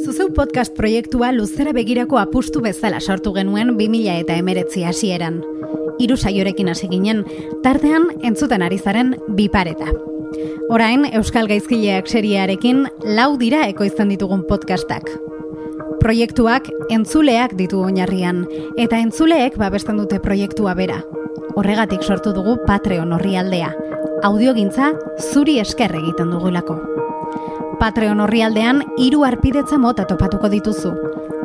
Zuzeu podcast proiektua luzera begirako apustu bezala sortu genuen 2000 eta emeretzi hasieran. Hiru saiorekin hasi ginen, tartean entzuten ari zaren bipareta. Orain, Euskal Gaizkileak seriearekin lau dira ekoizten ditugun podcastak. Proiektuak entzuleak ditu oinarrian, eta entzuleek babesten dute proiektua bera. Horregatik sortu dugu Patreon horri aldea. Audiogintza zuri esker egiten dugulako. Patreon horri aldean, iru arpidetza mota topatuko dituzu.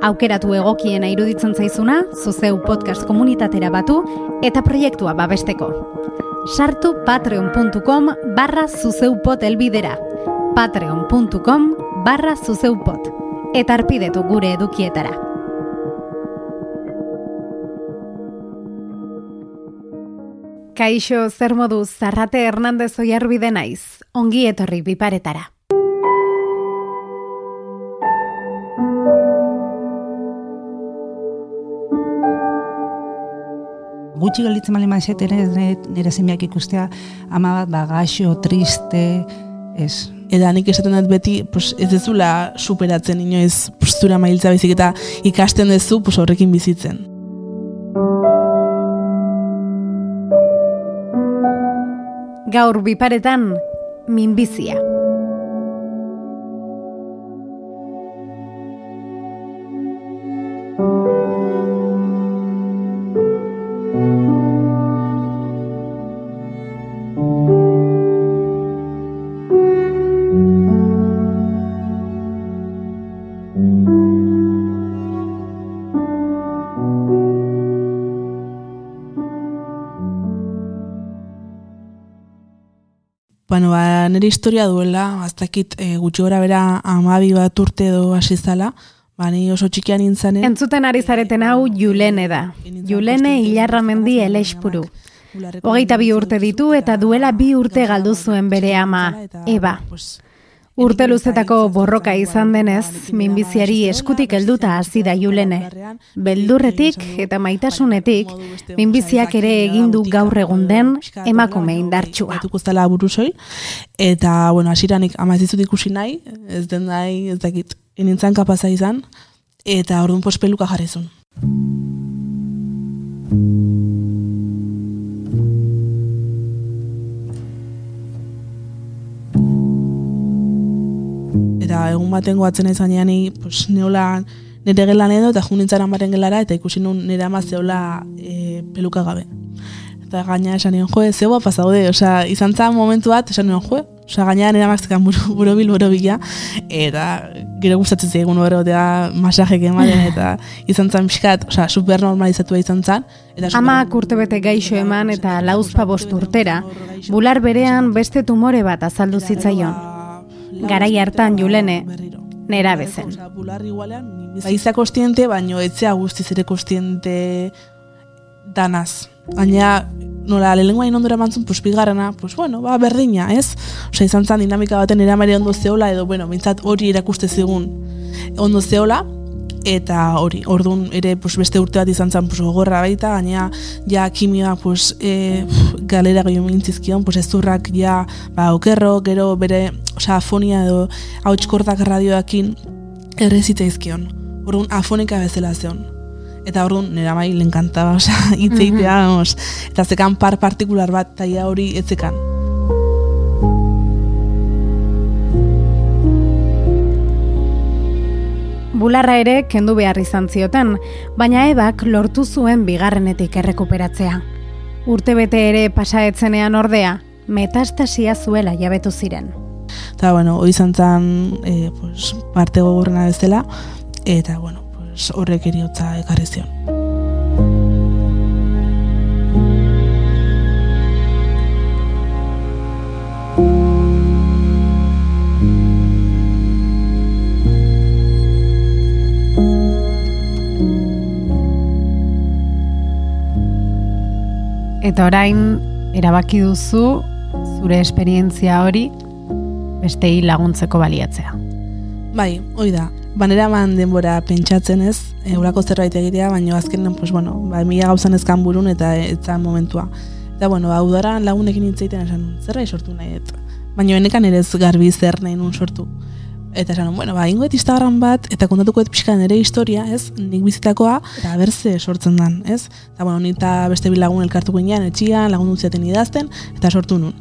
Aukeratu egokiena iruditzen zaizuna, zuzeu podcast komunitatera batu, eta proiektua babesteko. Sartu patreon.com barra zuzeupot elbidera. patreon.com barra zuzeupot. Eta arpidetu gure edukietara. Kaixo, zer moduz, Zarrate Hernandez oiarbide naiz, ongi etorri biparetara. Gutxi gelditzen bali maizet ere nire zemeak ikustea ama bat bagaxo, triste, ez. Eta nik esaten dut beti, pues, ez dezula superatzen inoiz postura mailtza bizik eta ikasten dezu pues, horrekin bizitzen. Gaur biparetan, minbizia. Nire historia duela, aztakit e, gutxi gora bera amabi bat urte edo hasi zala, ba, ni oso txikian nintzanen. Entzuten ari zareten hau Julene da. Julene Ilarra Mendi Elexpuru. Hogeita bi urte ditu eta duela bi urte galdu zuen bere ama, Eba. Urte luzetako borroka izan denez, minbiziari eskutik helduta hasi da Julene. Beldurretik eta maitasunetik, minbiziak ere egin du gaur egun den emakume indartsua. Eta, bueno, asiranik ama ez ikusi nahi, ez den nahi, ez dakit, enintzan kapaza izan, eta orduan pospeluka jarrizun. Eta egun baten goatzen ez ni, pues, neola nire gelan edo, eta junintzan amaren gelara, eta ikusi nun nire ama zeola e, peluka gabe. Eta gaina esan nion, joe, zeu pasaude, osea, izan zan momentu bat, esan nion, joe, osea, gaina nire amak zekan burobil, borobila, eta gero gustatzen zegoen hori eta masajek ematen, eta izan zan pixkat, osea, super normalizatua izan zan. Eta Amak urte bete gaixo eman eta lauzpa bost urtera, bular berean beste tumore bat azaldu zitzaion. Garai hartan julene, nera bezen. Baiza kostiente, baino etzea guztiz ere kostiente danaz. Baina, nola, lehenengoa inondura mantzun, pues, bigarrena, pues, bueno, ba, berdina, ez? Osa, izan zan dinamika baten eramare ondo zeola, edo, bueno, bintzat hori erakuste zigun ondo zeola, eta hori, ordun ere pues, beste urte bat izan zen pues, gogorra baita, gaina ja kimioa pues, e, galera gehiago mintzizkion, pues, ez zurrak ja ba, okerro, gero bere osa, afonia edo hautskordak radioakin errezita izkion. Orduan afonika bezala zeon. Eta orduan nera mai lenkantaba, osa, itzeitea, mm -hmm. eta zekan par partikular bat, taia hori etzekan. Bularra ere kendu behar izan zioten, baina ebak lortu zuen bigarrenetik errekuperatzea. Urtebete ere pasaetzenean ordea, metastasia zuela jabetu ziren. Eta, bueno, hori izan zen e, pues, parte gogorrena bezala, eta, bueno, pues, horrek eriotza ekarri zion. Eta orain, erabaki duzu, zure esperientzia hori, bestei laguntzeko baliatzea. Bai, hoi da. Banera man denbora pentsatzen ez, eurako zerbait egitea, baina azkenen, pues, bueno, ba, mila gauzan ezkan burun eta eta momentua. Eta, bueno, hau dara lagunekin hitzaiten esan, zerbait sortu nahi, eta baina enekan ere ez garbi zer nahi nun sortu. Eta esan, bueno, ba, ingoet Instagram bat, eta kontatuko et pixka nire historia, ez? Nik bizitakoa, eta berze sortzen dan, ez? Eta, bueno, nik eta beste bilagun elkartu ginean, etxian, lagun dutziaten idazten, eta sortu nun.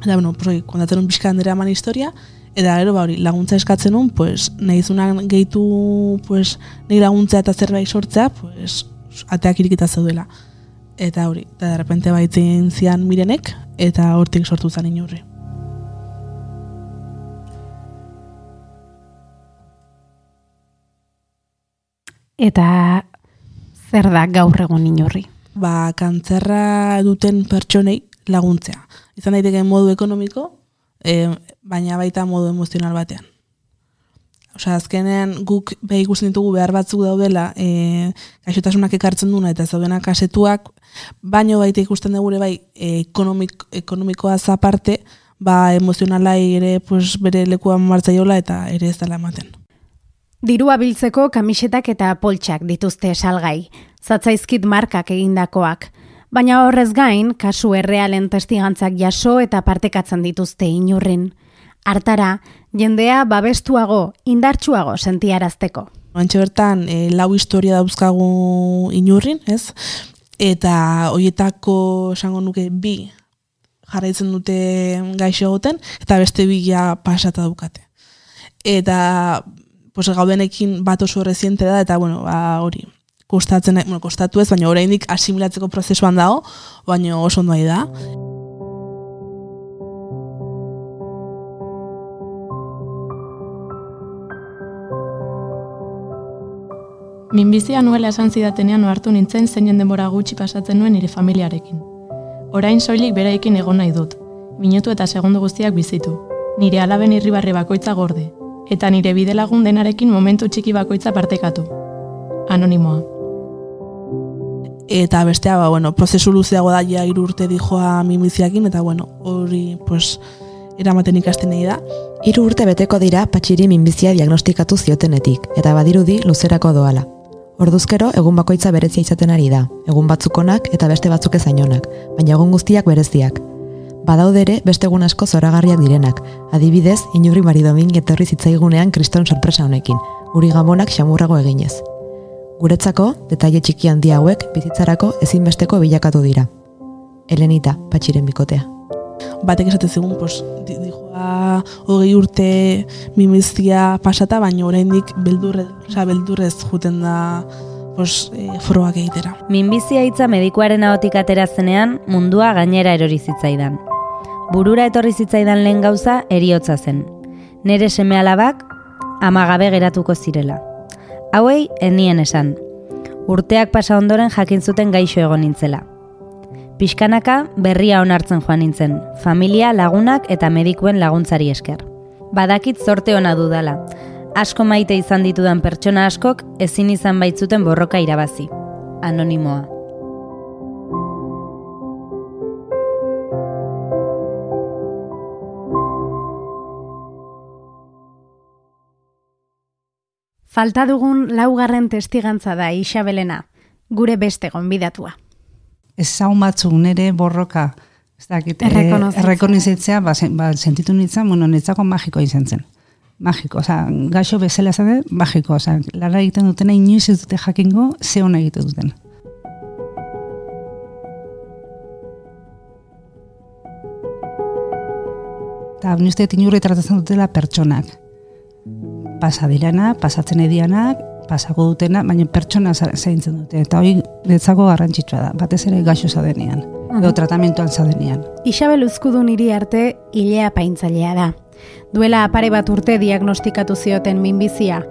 Eta, bueno, pues, kontatzen nun pixka nire aman historia, eta gero, ba, hori, laguntza eskatzen nun, pues, nahi gehitu, pues, nahi laguntza eta zerbait sortzea, pues, ateak irikita zeudela. Eta hori, eta de repente baitzen zian mirenek, eta hortik sortu zen inurri. Eta zer da gaur egun inurri? Ba, kantzerra duten pertsonei laguntzea. Izan daiteke modu ekonomiko, e, baina baita modu emozional batean. Osea, azkenean guk behi ikusten ditugu behar batzuk daudela, e, gaixotasunak ekartzen duna eta zaudenak kasetuak, baino baita ikusten dugu bai e, ekonomik, ekonomikoa zaparte, ba emozionalai ere pues, bere lekuan martzaiola eta ere ez dela ematen. Dirua biltzeko kamisetak eta poltsak dituzte salgai, zatzaizkit markak egindakoak, baina horrez gain, kasu errealen testigantzak jaso eta partekatzen dituzte inurrin. Hartara, jendea babestuago, indartsuago sentiarazteko. Antxe bertan, e, lau historia dauzkagu inurrin, ez? Eta hoietako esango nuke bi jarraitzen dute gaixo egoten, eta beste bila pasata dukate. Eta pues, gaudenekin bat oso reziente da, eta bueno, ba, hori, kostatzen, bueno, kostatu ez, baina oraindik asimilatzeko prozesuan dago, baina oso ondo da. Minbizia nuela esan zidatenean ohartu nintzen zeinen denbora gutxi pasatzen nuen nire familiarekin. Orain soilik bereikin egon nahi dut, minutu eta segundu guztiak bizitu. Nire alaben irribarri bakoitza gorde, eta nire bide lagun denarekin momentu txiki bakoitza partekatu. Anonimoa. Eta bestea, ba, bueno, prozesu luzeago da ja urte dijoa mimiziakin, eta bueno, hori, pues, eramaten ikasten nahi da. Hiru urte beteko dira patxiri minbizia diagnostikatu ziotenetik, eta badirudi luzerako doala. Orduzkero, egun bakoitza berezia izaten ari da, egun batzukonak eta beste batzuk ezainonak, baina egun guztiak bereziak, badaude ere beste egun asko zoragarriak direnak. Adibidez, inurri maridomin etorri zitzaigunean kriston sorpresa honekin, uri gamonak xamurrago eginez. Guretzako, detaile txiki handi hauek bizitzarako ezinbesteko bilakatu dira. Elenita, patxiren bikotea. Batek esate zegun, pues, dijoa hogei urte mimizia pasata, baina oraindik beldurre, oza, beldurrez juten da pues, e, foroak egitera. Minbizia hitza medikuaren ahotik atera zenean mundua gainera erori zitzaidan burura etorri zitzaidan lehen gauza eriotza zen. Nere seme alabak amagabe geratuko zirela. Hauei enien esan. Urteak pasa ondoren jakin zuten gaixo egon nintzela. Piskanaka berria onartzen joan nintzen, familia, lagunak eta medikuen laguntzari esker. Badakit zorte ona dudala. Asko maite izan ditudan pertsona askok ezin izan baitzuten borroka irabazi. Anonimoa. Falta dugun laugarren testigantza da Isabelena, gure beste gonbidatua. Ez zaun batzuk nire borroka, ez dakit, errekonizitzea, ba, ba, sentitu nintzen, bueno, nintzako magiko izan zen. Magiko, oza, gaixo bezala zen, magiko, oza, lara egiten dutena, inoiz ez dute jakingo, ze hona egiten duten. Eta, nire inurri tratatzen dutela pertsonak pasa dirana, pasatzen edianak, pasako dutena, baina pertsona zaintzen dute. Eta hori netzako garrantzitsua da, batez ere gaixo zadenean, uh edo tratamentuan zadenean. Isabel uzkudu niri arte hilea paintzailea da. Duela apare bat urte diagnostikatu zioten minbizia,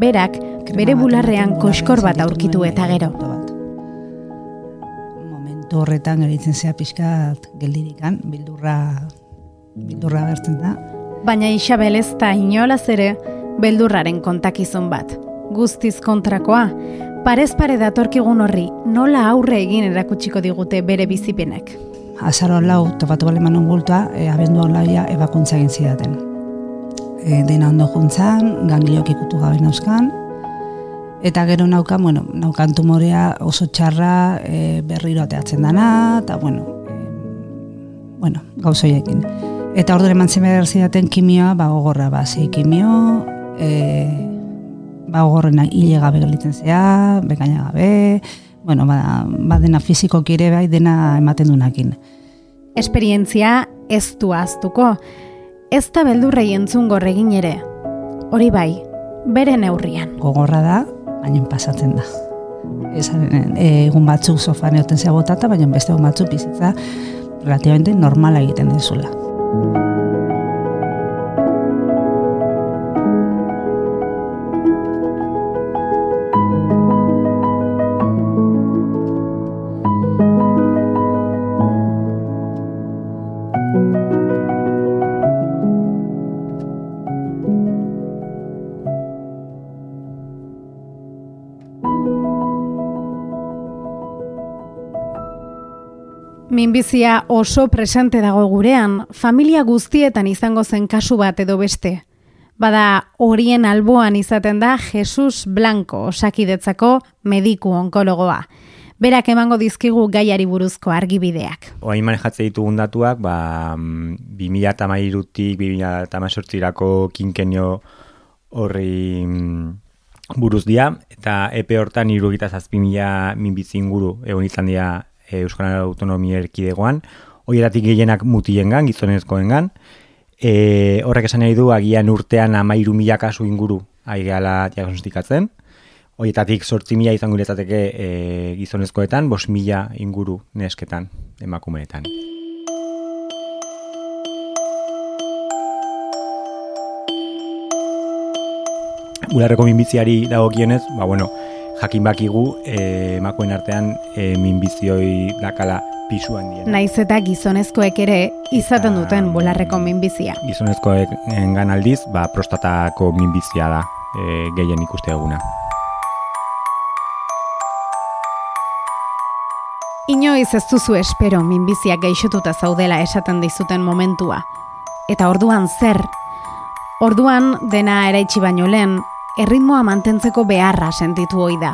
berak bere bularrean koskor bat aurkitu eta gero. Momentu horretan geritzen zea pixkat geldirikan, bildurra, bildurra bertzen da. Baina Isabel ez da inolaz ere, beldurraren kontakizun bat. Guztiz kontrakoa, parez pare datorkigun horri, nola aurre egin erakutsiko digute bere bizipenek. Azaro lau, topatu bale manon gultua, e, abendu laia ebakuntza egin zidaten. E, dena ondo juntzan, gangliok ikutu gabe nauzkan, eta gero naukan, bueno, naukan tumorea oso txarra e, berriro ateatzen dana, eta bueno, e, bueno, gauzoiekin. Eta ordu eman zidaten kimioa, ba, gogorra, ba, zei kimio, e, ba, gogorrena hile gabe gelitzen zea, bekaina gabe, bueno, ba, ba dena fiziko kire bai, dena ematen dunakin. Esperientzia ez du aztuko, ez da beldurrei entzun gorregin ere. Hori bai, bere neurrian. Gogorra da, baina pasatzen da. Ezaren, egun batzuk sofan egoten zea botata, baina beste egun batzuk bizitza relativamente normala egiten dezula. Minbizia oso presente dago gurean, familia guztietan izango zen kasu bat edo beste. Bada horien alboan izaten da Jesus Blanco osakidetzako mediku onkologoa. Berak emango dizkigu gaiari buruzko argibideak. Oain manejatze ditugun datuak, ba, 2008-tik, 2008-rako kinkenio horri mm, buruz dia, eta epe hortan irugita zazpimila minbizi inguru egon izan dira Euskal Autonomia erkidegoan, horietatik gehienak mutiengan, gizonezkoengan, e, horrek esan nahi du agian urtean amairu mila kasu inguru aigeala diagnostikatzen, horietatik sortzi mila izango irezateke e, gizonezkoetan, bos mila inguru nesketan, emakumeetan. Bularreko minbiziari dago gionez, ba bueno, jakin bakigu e, emakoen artean e, minbizioi dakala pisu handien. Naiz eta gizonezkoek ere izaten duten bolarreko minbizia. Gizonezkoek engan aldiz, ba, prostatako minbizia da e, gehien ikuste eguna. Inoiz ez duzu espero minbizia gaixotuta zaudela esaten dizuten momentua. Eta orduan zer? Orduan dena eraitsi baino lehen, erritmoa mantentzeko beharra sentitu hoi da,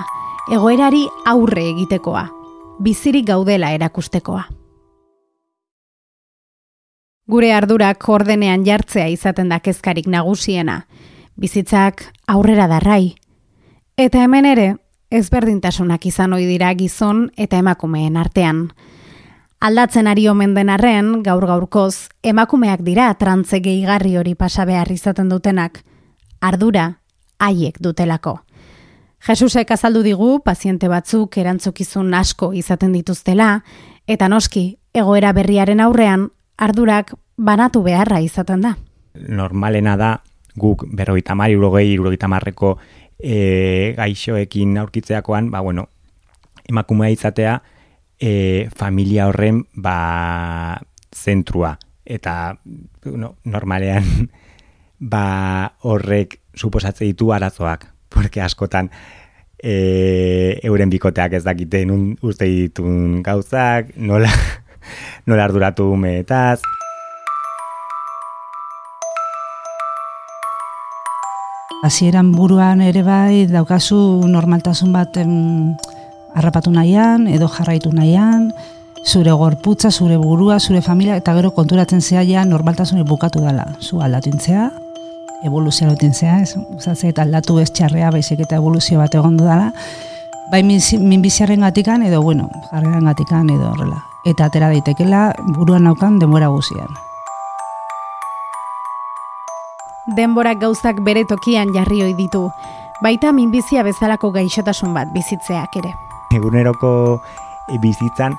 egoerari aurre egitekoa, bizirik gaudela erakustekoa. Gure ardurak ordenean jartzea izaten da kezkarik nagusiena, bizitzak aurrera darrai. Eta hemen ere, ezberdintasunak izan ohi dira gizon eta emakumeen artean. Aldatzen ari omen den arren, gaur gaurkoz, emakumeak dira trantze gehigarri hori pasa behar izaten dutenak. Ardura haiek dutelako. Jesusek azaldu digu paziente batzuk erantzukizun asko izaten dituztela, eta noski, egoera berriaren aurrean, ardurak banatu beharra izaten da. Normalena da, guk berroita mari, urogei, urogita marreko e, gaixoekin aurkitzeakoan, ba, bueno, emakumea izatea, e, familia horren, ba, zentrua. Eta, no, normalean, ba, horrek suposatze ditu arazoak, porque askotan e, euren bikoteak ez dakite nun uste ditun gauzak, nola, nola arduratu umeetaz. Hasieran buruan ere bai daukazu normaltasun bat em, harrapatu nahian, edo jarraitu nahian, zure gorputza, zure burua, zure familia, eta gero konturatzen zea ja normaltasun bukatu dela. Zu aldatintzea, evoluzio lotin zea, ez, uzatzea eta aldatu ez txarrea, baizik eta evoluzio bat egon dudala, bai minbiziaren gatikan, edo, bueno, jarreran gatikan, edo horrela. Eta atera daitekela buruan naukan denbora guzian. Denborak gauzak bere tokian jarri ohi ditu, baita minbizia bezalako gaixotasun bat bizitzeak ere. Eguneroko bizitzan,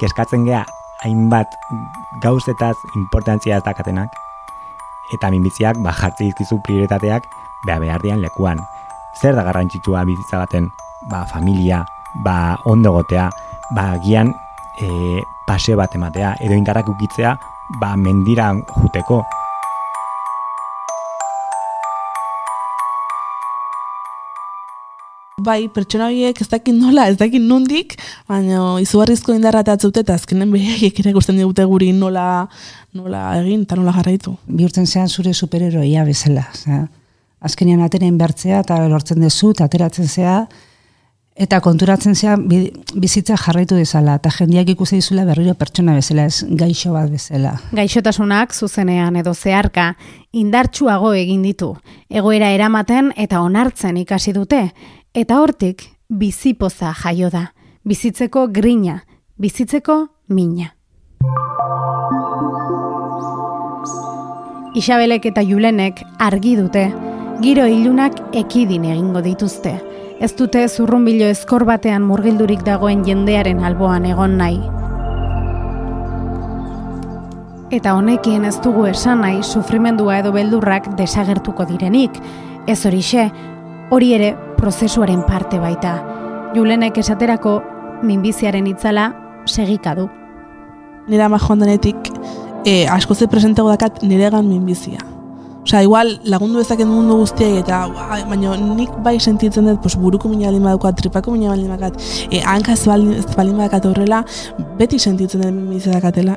keskatzen gea hainbat gauzetaz importantzia ez dakatenak, eta minbiziak ba, jartzi izkizu prioritateak beha behar dian lekuan. Zer da garrantzitsua bizitza baten? Ba, familia, ba, ondo gotea, ba, gian e, paseo bat ematea, edo indarrak ukitzea, ba, mendira juteko. Bai, pertsona horiek ez dakit nola, ez dakit nondik, baina izugarrizko indarra eta atzute eta azkenen behaiek ere guztien digute guri nola, nola egin eta nola jarraitu. Bihurtzen zean zure superheroia bezala. Azkenean ateren bertzea eta lortzen dezu eta ateratzen zea Eta konturatzen zea bizitza jarraitu dezala, eta jendiak ikusi dizula berriro pertsona bezala, ez gaixo bat bezala. Gaixotasunak zuzenean edo zeharka, indartsuago egin ditu, egoera eramaten eta onartzen ikasi dute, eta hortik bizipoza jaio da, bizitzeko grina, bizitzeko mina. Isabelek eta Julenek argi dute, giro ilunak ekidin egingo dituzte, ez dute zurrunbilo ezkor batean murgildurik dagoen jendearen alboan egon nahi. Eta honekin ez dugu esan nahi sufrimendua edo beldurrak desagertuko direnik, ez horixe, hori ere prozesuaren parte baita. Julenek esaterako minbiziaren itzala segika du. Nire ama joan denetik, e, asko ze presentago dakat niregan minbizia. Osa, igual, lagundu ezaken mundu guztiak eta, baina nik bai sentitzen dut, pues, buruko mina baldin badukat, tripako mina baldin badukat, e, hanka ez baldin badukat horrela, beti sentitzen dut bizedakatela.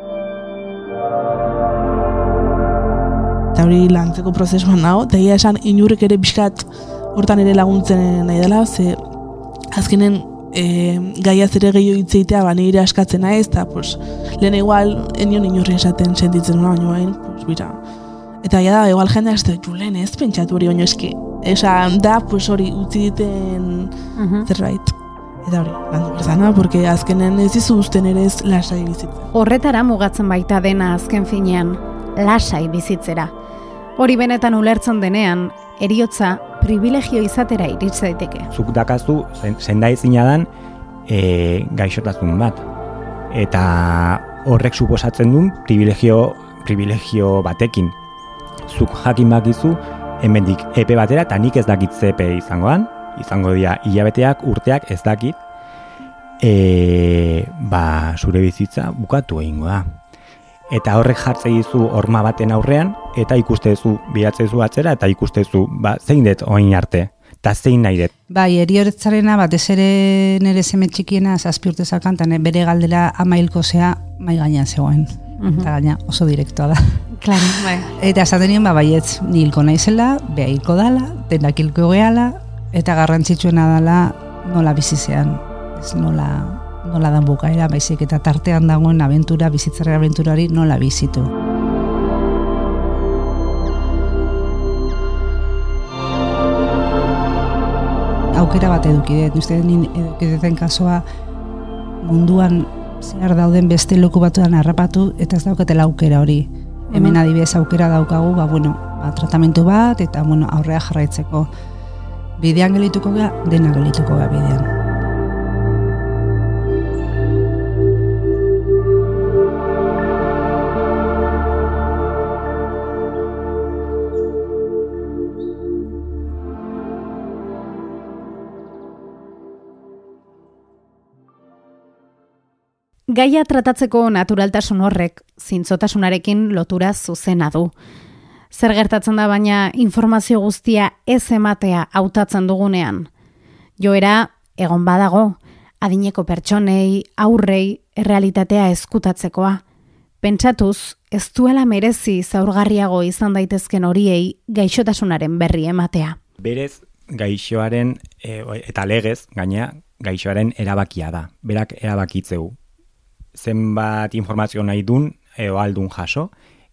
Eta hori lantzeko prozesuan nago, eta esan inurrik ere biskat hortan ere laguntzen nahi dela, ze azkenen e, gaia zere gehiago hitzeitea ba nire askatzen naiz eta pues lehen igual enion inurri esaten sentitzen nuen baino hain pues bira Eta ja da, igual jende azte, julen ez pentsatu hori oino eski. Esa, da, pues hori, utzi diten uh zerbait. Eta hori, landu berzana, porque azkenen ez dizu usten ere ez lasai bizitzen. Horretara mugatzen baita dena azken finean, lasai bizitzera. Hori benetan ulertzen denean, eriotza privilegio izatera iritz daiteke. Zuk dakazu, zenda izina dan, e, gaixotazun bat. Eta horrek suposatzen duen privilegio, privilegio batekin zuk jakin bakizu, hemendik epe batera, eta nik ez dakit zepe izangoan, izango dira hilabeteak, urteak ez dakit, e, ba, zure bizitza bukatu egingo da. Eta horrek jartzei dizu horma baten aurrean, eta ikustezu bihatzezu atzera, eta ikustezu ba, zein dut oin arte, eta zein nahi dut. Bai, eri horretzarena, batez ere nire zeme txikiena, zazpi urte zakantan, bere galdera amailko zea, mai gainean zegoen. -hmm. eta gaina oso direktoa da. Claro, bai. Eta esaten ba, baietz, nilko naizela, beha hilko dala, denak hilko gehala, eta garrantzitsuena dala nola bizizean, ez nola, nola dan bukaera, baizik, eta tartean dagoen abentura, bizitzaren abenturari nola bizitu. aukera bat eduki dut, uste den kasua munduan zehar dauden beste loku batuan harrapatu eta ez daukatela aukera hori. Hemen mm. adibidez aukera daukagu, ba, bueno, ba, tratamentu bat eta bueno, aurrea jarraitzeko. Bidean gelituko ga, dena gelituko ga bidean. Gaia tratatzeko naturaltasun horrek zintzotasunarekin lotura zuzena du. Zer gertatzen da baina informazio guztia ez ematea hautatzen dugunean. Joera egon badago, adineko pertsonei, aurrei, errealitatea eskutatzekoa. Pentsatuz, ez duela merezi zaurgarriago izan daitezken horiei gaixotasunaren berri ematea. Berez, gaixoaren, e, eta legez, gaina, gaixoaren erabakia da. Berak erabakitzeu zenbat informazio nahi dun, edo aldun jaso,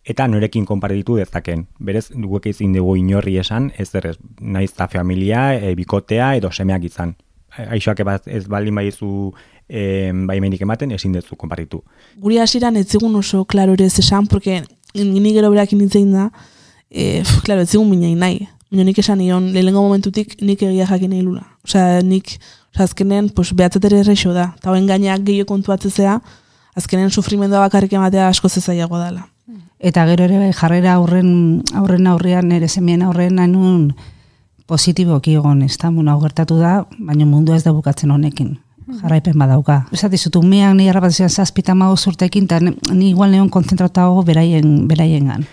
eta norekin konpartitu dezaken. Berez, duguek ezin dugu inorri esan, ez errez, nahiz da familia, e, bikotea, edo semeak izan. Aixoak ez baldin baizu e, baimenik ematen, ezin dezu konpartitu. Guri hasiran ez zigun oso klaro ere ez esan, porque nini gero berak initzein da, e, klaro, ez zigun minain nahi. Mino nik esan nion, lehenengo momentutik nik egia jakin nahi lula. Osa, nik, azkenen, pues, behatzetere errexo da. Eta hoen gainak gehiago kontuatzea, azkenen sufrimendua bakarrik ematea asko zezaiago dela. Eta gero ere bai jarrera aurren aurren aurrean ere semien aurren anun positiboki egon, ez da, bueno, gertatu da, baina mundu ez da bukatzen honekin. Jarraipen badauka. Ez dizut, umeak ni harrapatzen zazpita mago zurtekin, eta ni igual neon konzentratago beraien, beraien gan.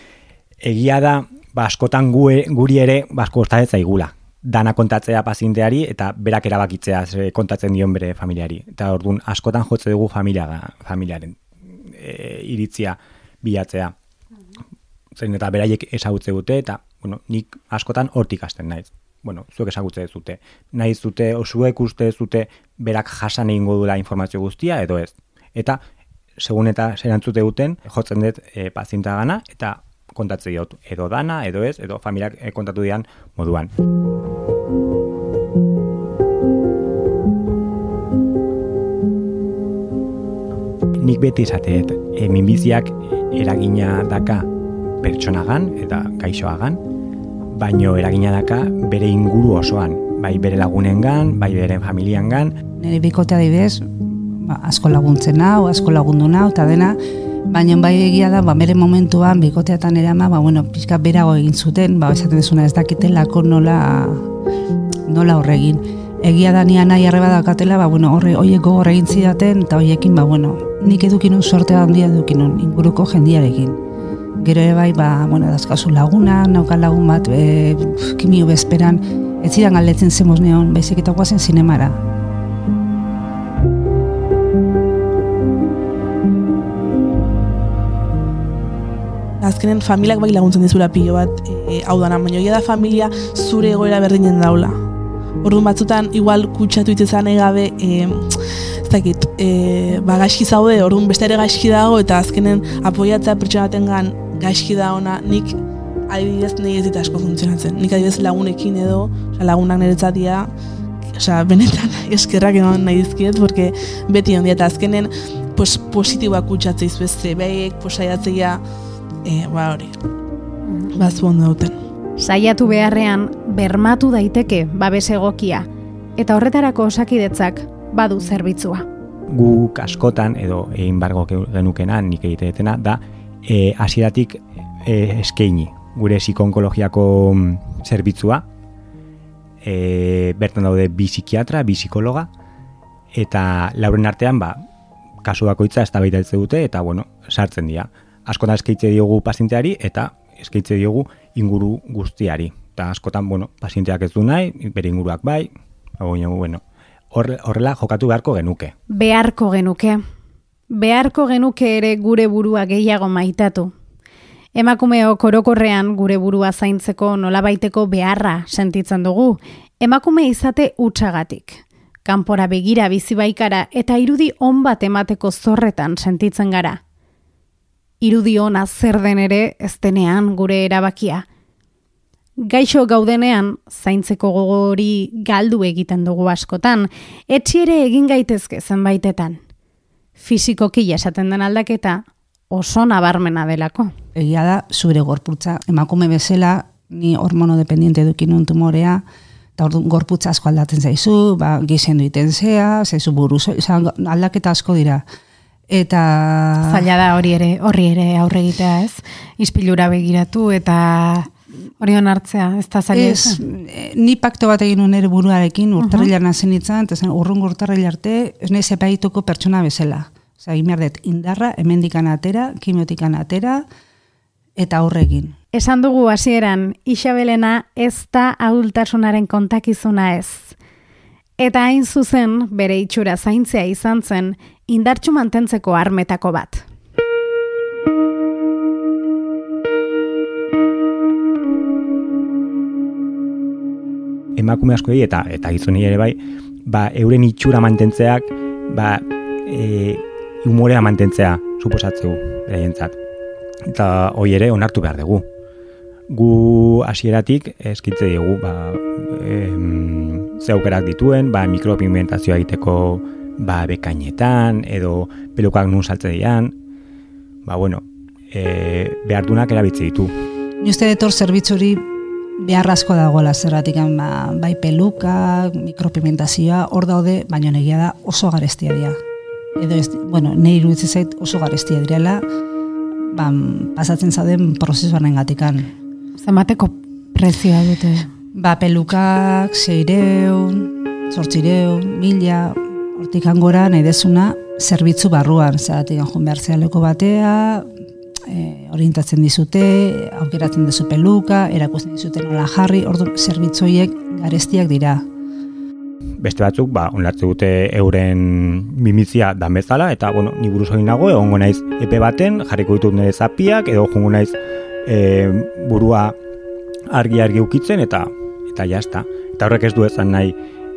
Egia da, baskotan ba, guri ere, basko ba, ez zaigula dana kontatzea pazienteari eta berak erabakitzea kontatzen dion bere familiari. Eta orduan askotan jotze dugu familia, familiaren e, iritzia bilatzea. Zein eta beraiek esagutze dute eta bueno, nik askotan hortik hasten naiz. bueno, zuek esagutze zute. Nahi zute, osuek uste zute, berak jasan egingo dula informazio guztia, edo ez. Eta, segun eta zerantzute duten, jotzen dut e, pazienta gana, eta kontatze diot, edo dana, edo ez, edo familiak e, kontatu dian moduan. Nik beti izateet, e, minbiziak eragina daka pertsonagan eta gaixoagan, baino eragina daka bere inguru osoan, bai bere lagunengan, bai bere familiangan. Nire bikotea dibez, ba, asko laguntzen hau, asko lagundu hau, eta dena, baina bai egia da, ba, bere momentuan, bikoteatan ere ba, bueno, pixka berago egin zuten, ba, esaten dezuna ez dakitelako nola, nola horregin. Egia da nian nahi arreba dakatela, ba, bueno, horre, oiek gogor egin zidaten, eta oiekin, ba, bueno, nik edukinun sortea handia edukinun, inguruko jendiarekin. Gero ere bai, ba, bueno, dazkazu laguna, naukan lagun bat, e, kimio bezperan, ez zidan galdetzen zemoz neon, baizik eta guazen zinemara. Azkenen familiak bai laguntzen dizula pilo bat, e, hau dana, baina da familia zure egoera berdinen daula. Orduan batzutan, igual kutsatu itzezan egabe, e, ez dakit, e, ba, gaizki zaude, orduan beste ere gaizki dago, eta azkenen apoiatzea pertsonaten gan gaizki da ona, nik adibidez nahi ez dit asko funtzionatzen. Nik adibidez lagunekin edo, oza, lagunak niretzat dira, oza, benetan eskerrak eman nahi dizkiet, porque beti ondia eta azkenen pues, positiboak kutsatzea izbeste, behek posaiatzea, e, ba hori, bazu ondo duten. Saiatu beharrean, bermatu daiteke babes egokia, eta horretarako osakidetzak badu zerbitzua. Gu askotan edo egin bargo genukena, nik egiteetena, da e, asieratik e, eskeini gure psikonkologiako mm, zerbitzua e, bertan daude bi psikiatra, bi psikologa eta lauren artean ba, kasu bakoitza ez da dute eta bueno, sartzen dira askotan eskaitze diogu pazienteari eta eskaitze diogu inguru guztiari eta askotan, bueno, pazienteak ez du nahi bere inguruak bai bueno, horrela jokatu beharko genuke beharko genuke beharko genuke ere gure burua gehiago maitatu. Emakumeo korokorrean gure burua zaintzeko nolabaiteko beharra sentitzen dugu, emakume izate utxagatik. Kanpora begira bizi baikara eta irudi on bat emateko zorretan sentitzen gara. Irudi ona zer den ere ez denean gure erabakia. Gaixo gaudenean, zaintzeko gogori galdu egiten dugu askotan, etxiere egin gaitezke zenbaitetan fizikoki esaten den aldaketa oso nabarmena delako. Egia da, zure gorputza, emakume bezala, ni hormono dependiente dukin un tumorea, eta orduan gorputza asko aldatzen zaizu, ba, gizen duiten zea, zaizu buru, aldaketa asko dira. Eta... Zaila da hori ere, horri ere aurre egitea ez, izpilura begiratu eta hori hartzea, ez da zaila ez? Eh, ni pakto bat egin unere buruarekin, urtarrilan uh -huh. nintzen, eta zen urrun urtarrila arte, ez nahi zepaituko pertsona bezala. Osa, imerdet, indarra, emendikan atera, kimiotikan atera, eta horregin. Esan dugu hasieran Isabelena ez da adultasunaren kontakizuna ez. Eta hain zuzen, bere itxura zaintzea izan zen, indartxu mantentzeko armetako bat. emakume askoei eta eta gizoni ere bai, ba, euren itxura mantentzeak, ba, e, humorea mantentzea suposatzeu beraientzat. Eta hoi ere onartu behar dugu. Gu hasieratik eskitze dugu, ba, em, zeukerak dituen, ba, mikropigmentazioa egiteko ba, bekainetan, edo pelukak nun saltze dian, ba, bueno, e, behar dunak erabitze ditu. Ni uste detor zerbitzuri beharrazko dagoela zerratik ba, bai peluka, mikropimentazioa, hor daude, baina negia da oso garestia dira. Edo ez, bueno, nahi iruditzen zait oso garestia direla, ba, pasatzen zauden prozesuaren gatikan. Zemateko prezioa dute? Ba, pelukak, zeireun, sortzireun, mila, hortik angora nahi dezuna, zerbitzu barruan, zeratik anjun behar zealeko batea, e, orientatzen dizute, aukeratzen dizu peluka, erakusten dizute nola jarri, ordu zerbitzoiek garestiak dira. Beste batzuk, ba, onlartze dute euren mimizia dan bezala, eta, bueno, ni buruz egin nago, egongo naiz epe baten, jarriko ditut nire zapiak, edo jongo naiz e, burua argi-argi ukitzen, eta eta jazta. Eta horrek ez du ezan nahi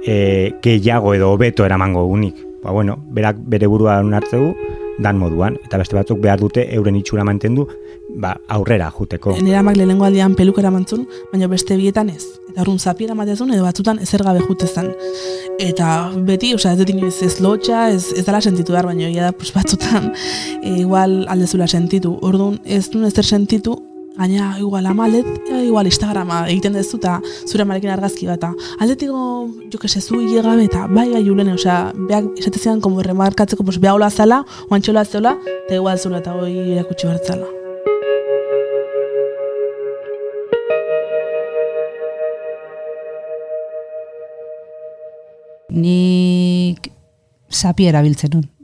e, gehiago edo hobeto eramango unik. Ba, bueno, berak bere burua hartzegu, dan moduan, eta beste batzuk behar dute euren itxura mantendu, ba, aurrera juteko. Nera amak lehenengo aldean pelukera mantzun, baina beste bietan ez. Eta horren zapiera matezun, edo batzutan ezer gabe jutezan. Eta beti, osea, ez dut inoiz ez lotxa, ez, ez dala sentitu behar, baina egia da, pues, batzutan, e, igual aldezula sentitu. Orduan, ez duen ezer sentitu, Gaina, igual amalet, igual Instagrama egiten dezu eta zure marekin argazki bat. Aldetiko, jo que se zu gabe eta bai gai julen, osea, beak esate zian, como remarkatzeko, pues, beha hola zala, oantxola zela, eta igual zula eta hoi erakutsi bartzala. Nik zapi erabiltzen nun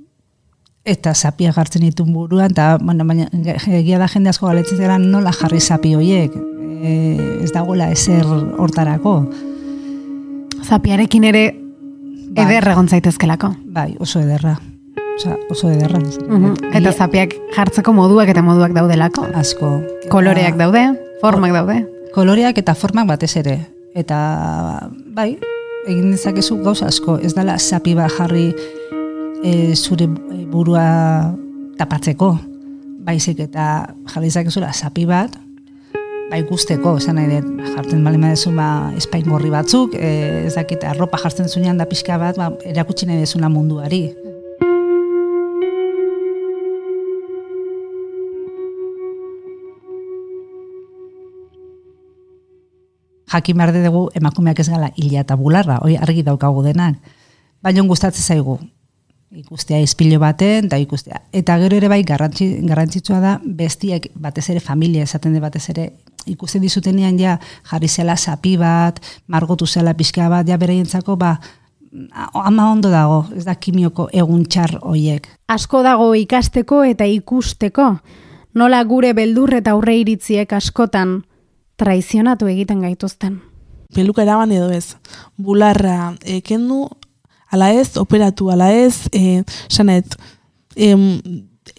eta zapia gartzen ditun buruan, eta bueno, baina, egia da jende asko galetzen zera nola jarri zapi horiek, e, ez dagoela ezer hortarako. Zapiarekin ere bai. ederra gontzaitezkelako. Bai, oso ederra. Osa, oso ederra. Uh Eta zapiak jartzeko moduak eta moduak daudelako. Asko. Koloreak daude, formak daude. Koloreak eta formak batez ere. Eta, bai, egin dezakezu gauza asko. Ez dela zapi bat jarri e, zure burua tapatzeko, baizik eta jarrizak ezura zapi bat, bai guzteko, esan nahi dut, jartzen bali madezu ba, espain gorri batzuk, e, ez dakit, arropa jartzen zunean da pixka bat, ba, erakutsi nahi dezuna munduari. Jakin behar dugu emakumeak ez gala hila eta bularra, hoi argi daukagu denak. Baina gustatzen zaigu, ikustea izpilo baten, eta ikustea. Eta gero ere bai garrantzi, garrantzitsua da, bestiek batez ere familia esaten de batez ere, ikusten dizutenean ja jarri zela zapi bat, margotu zela pixka bat, ja bereientzako ba, ama ondo dago, ez da kimioko egun txar hoiek. Asko dago ikasteko eta ikusteko, nola gure beldur eta aurre iritziek askotan traizionatu egiten gaituzten. Peluka eraban edo ez, bularra ekendu ala ez, operatu ala ez, e, sanet, e,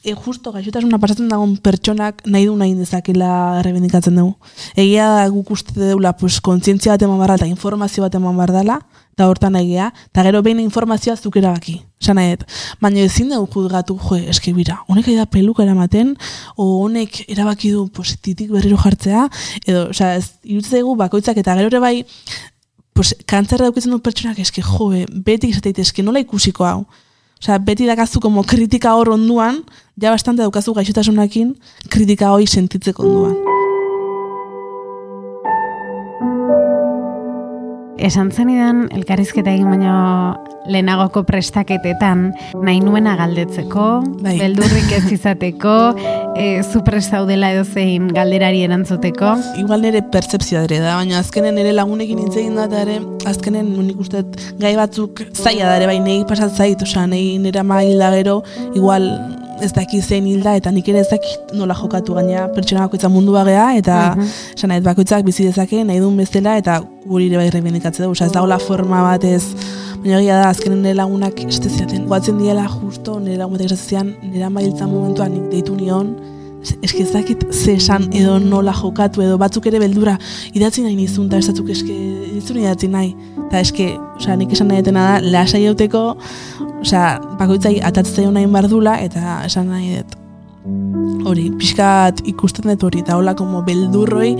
e, justo gaixotasuna pasatzen dagoen pertsonak nahi du nahi dezakela rebendikatzen dugu. Egia da guk uste deula pues, kontzientzia bat eman barra eta informazio bat eman bardala, eta hortan egia, eta gero behin informazioa zuk erabaki. Sanaet, baina ezin dugu juzgatu, jo, eske bira, honek da peluka eramaten, o honek erabaki du posititik berriro jartzea, edo, oza, ez, irutzegu bakoitzak eta gero ere bai, pues, kantzerra daukitzen dut pertsonak eske joe, beti izateite eske nola ikusiko hau. Osea, beti dakazu como kritika hor onduan, ja bastante daukazu gaixotasunakin kritika hori sentitzeko onduan. Esan zenidan, elkarrizketa egin baino lehenagoko prestaketetan nahi nuena galdetzeko, bai. beldurrik ez izateko, e, zu prestaudela edo zein galderari erantzuteko. Igual nire pertsepzioa ere da, baina azkenen nire lagunekin nintzen da, ere, azkenen nik uste gai batzuk zaila da ere, bai nahi pasat zait, osea, nahi nire maila gero, igual ez daki zein hilda eta nik ere ez daki nola jokatu gaina pertsona bakoitza mundu bagea eta uh -huh. bakoitzak bizi dezake nahi duen bezala eta guri ere bai rebendikatze du, ez dagoela forma batez Baina egia da, azkenen nire lagunak esteziaten. Guatzen diela justo nire lagunak estezian, nire amailtza momentuan nik deitu nion, eske ezakit ze esan edo nola jokatu edo batzuk ere beldura idatzi nahi nizun, eta ez eske izun idatzi nahi. Eta eske, osea, nik esan nahi da, lehasa jauteko, osea, bakoitzai atatzea nahi bardula, eta esan nahi dut. Hori, pixkat ikusten dut hori, eta hola como beldurroi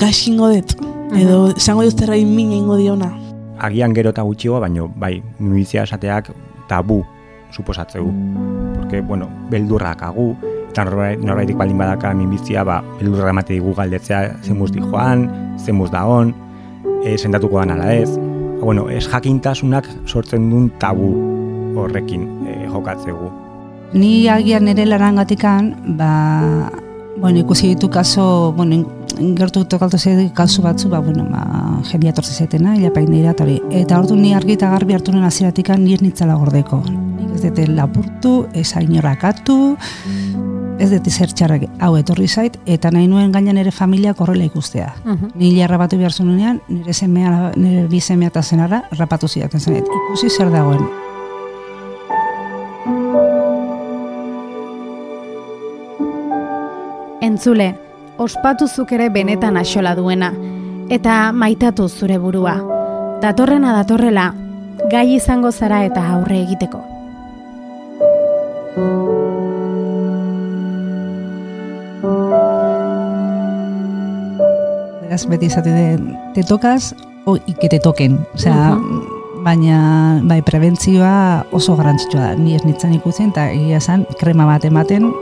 gaixingo dut. Edo, esango dut zerrai min ingo diona agian gero eta gutxiago, baino bai, minbizia esateak tabu suposatzeu. Porque, bueno, beldurrak agu, eta norbaitik baldin badaka minbizia, ba, beldurra emate digu galdetzea zemuz di joan, zemuz da hon, e, sentatuko dan ala ez. Ba, bueno, ez jakintasunak sortzen duen tabu horrekin e, jokatzegu. Ni agian nire larangatikan, ba, bueno, ikusi ditu kaso, bueno, gertu tokaltu zei kasu batzu, ba, bueno, ba, jendia torzi zetena, ilapain dira, eta hori. Eta ordu ni argi eta garbi hartu nuen aziratik ni ez nitzala gordeko. Nik ez dute lapurtu, ez hainorakatu, ez dute zer txarrak hau etorri zait, eta nahi nuen gainan ere familia korrela ikustea. Uh -huh. Ni jarra batu behar zununean, nire semea, nire bi semea eta zenara, rapatu zidaten zenet. Ikusi zer dagoen. Entzule, ospatuzuk ere benetan axola duena. eta maitatu zure burua. Datorrena datorrela, gai izango zara eta aurre egiteko. Beraz, beti izate de, te tokaz, o ikete token. Osea, baina bai, prebentzioa oso garrantzitsua da. Ni ez nitzan ikutzen, eta egia krema bat ematen,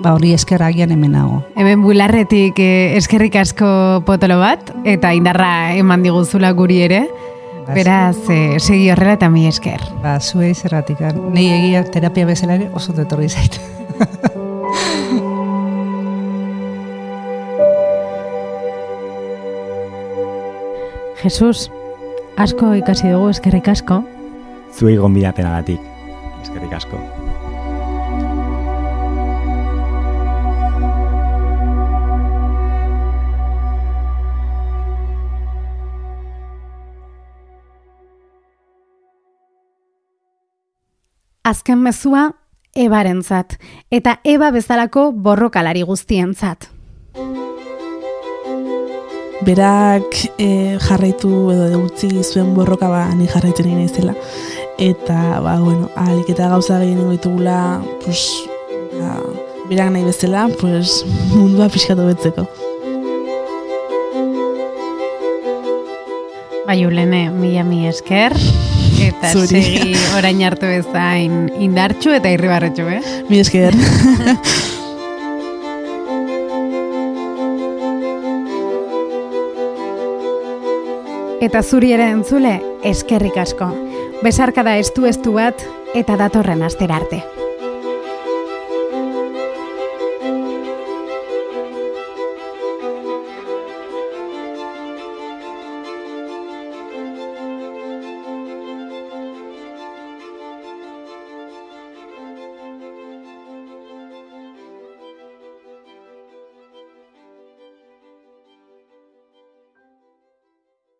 Ba hori eskerra agian hemen nago. Hemen bularretik eh, eskerrik asko potolo bat, eta indarra eman diguzula guri ere. Ba, Beraz, eh, segi horrela eta mi esker. Ba, zuei zerratik. Nei egia terapia bezala ere oso detorri zait. Jesus, asko ikasi dugu eskerrik asko. Zuei gonbidapenagatik. Eskerrik asko. Azken mezua ebarentzat eta eba bezalako borrokalari guztientzat. Berak e, jarraitu edo utzi zuen borroka ba ni jarraitzen egin naizela eta ba bueno, alik eta gauza gehien ditugula, pues ba, berak nahi bezala, pues mundua pixkatu betzeko. Bai, Ulene, mila mi esker. Eta Zuri. segi orain hartu ezain indartxu eta irribarretxu, eh? Mi esker. eta zuri ere entzule, eskerrik asko. Besarkada estu estu bat eta datorren asterarte. arte.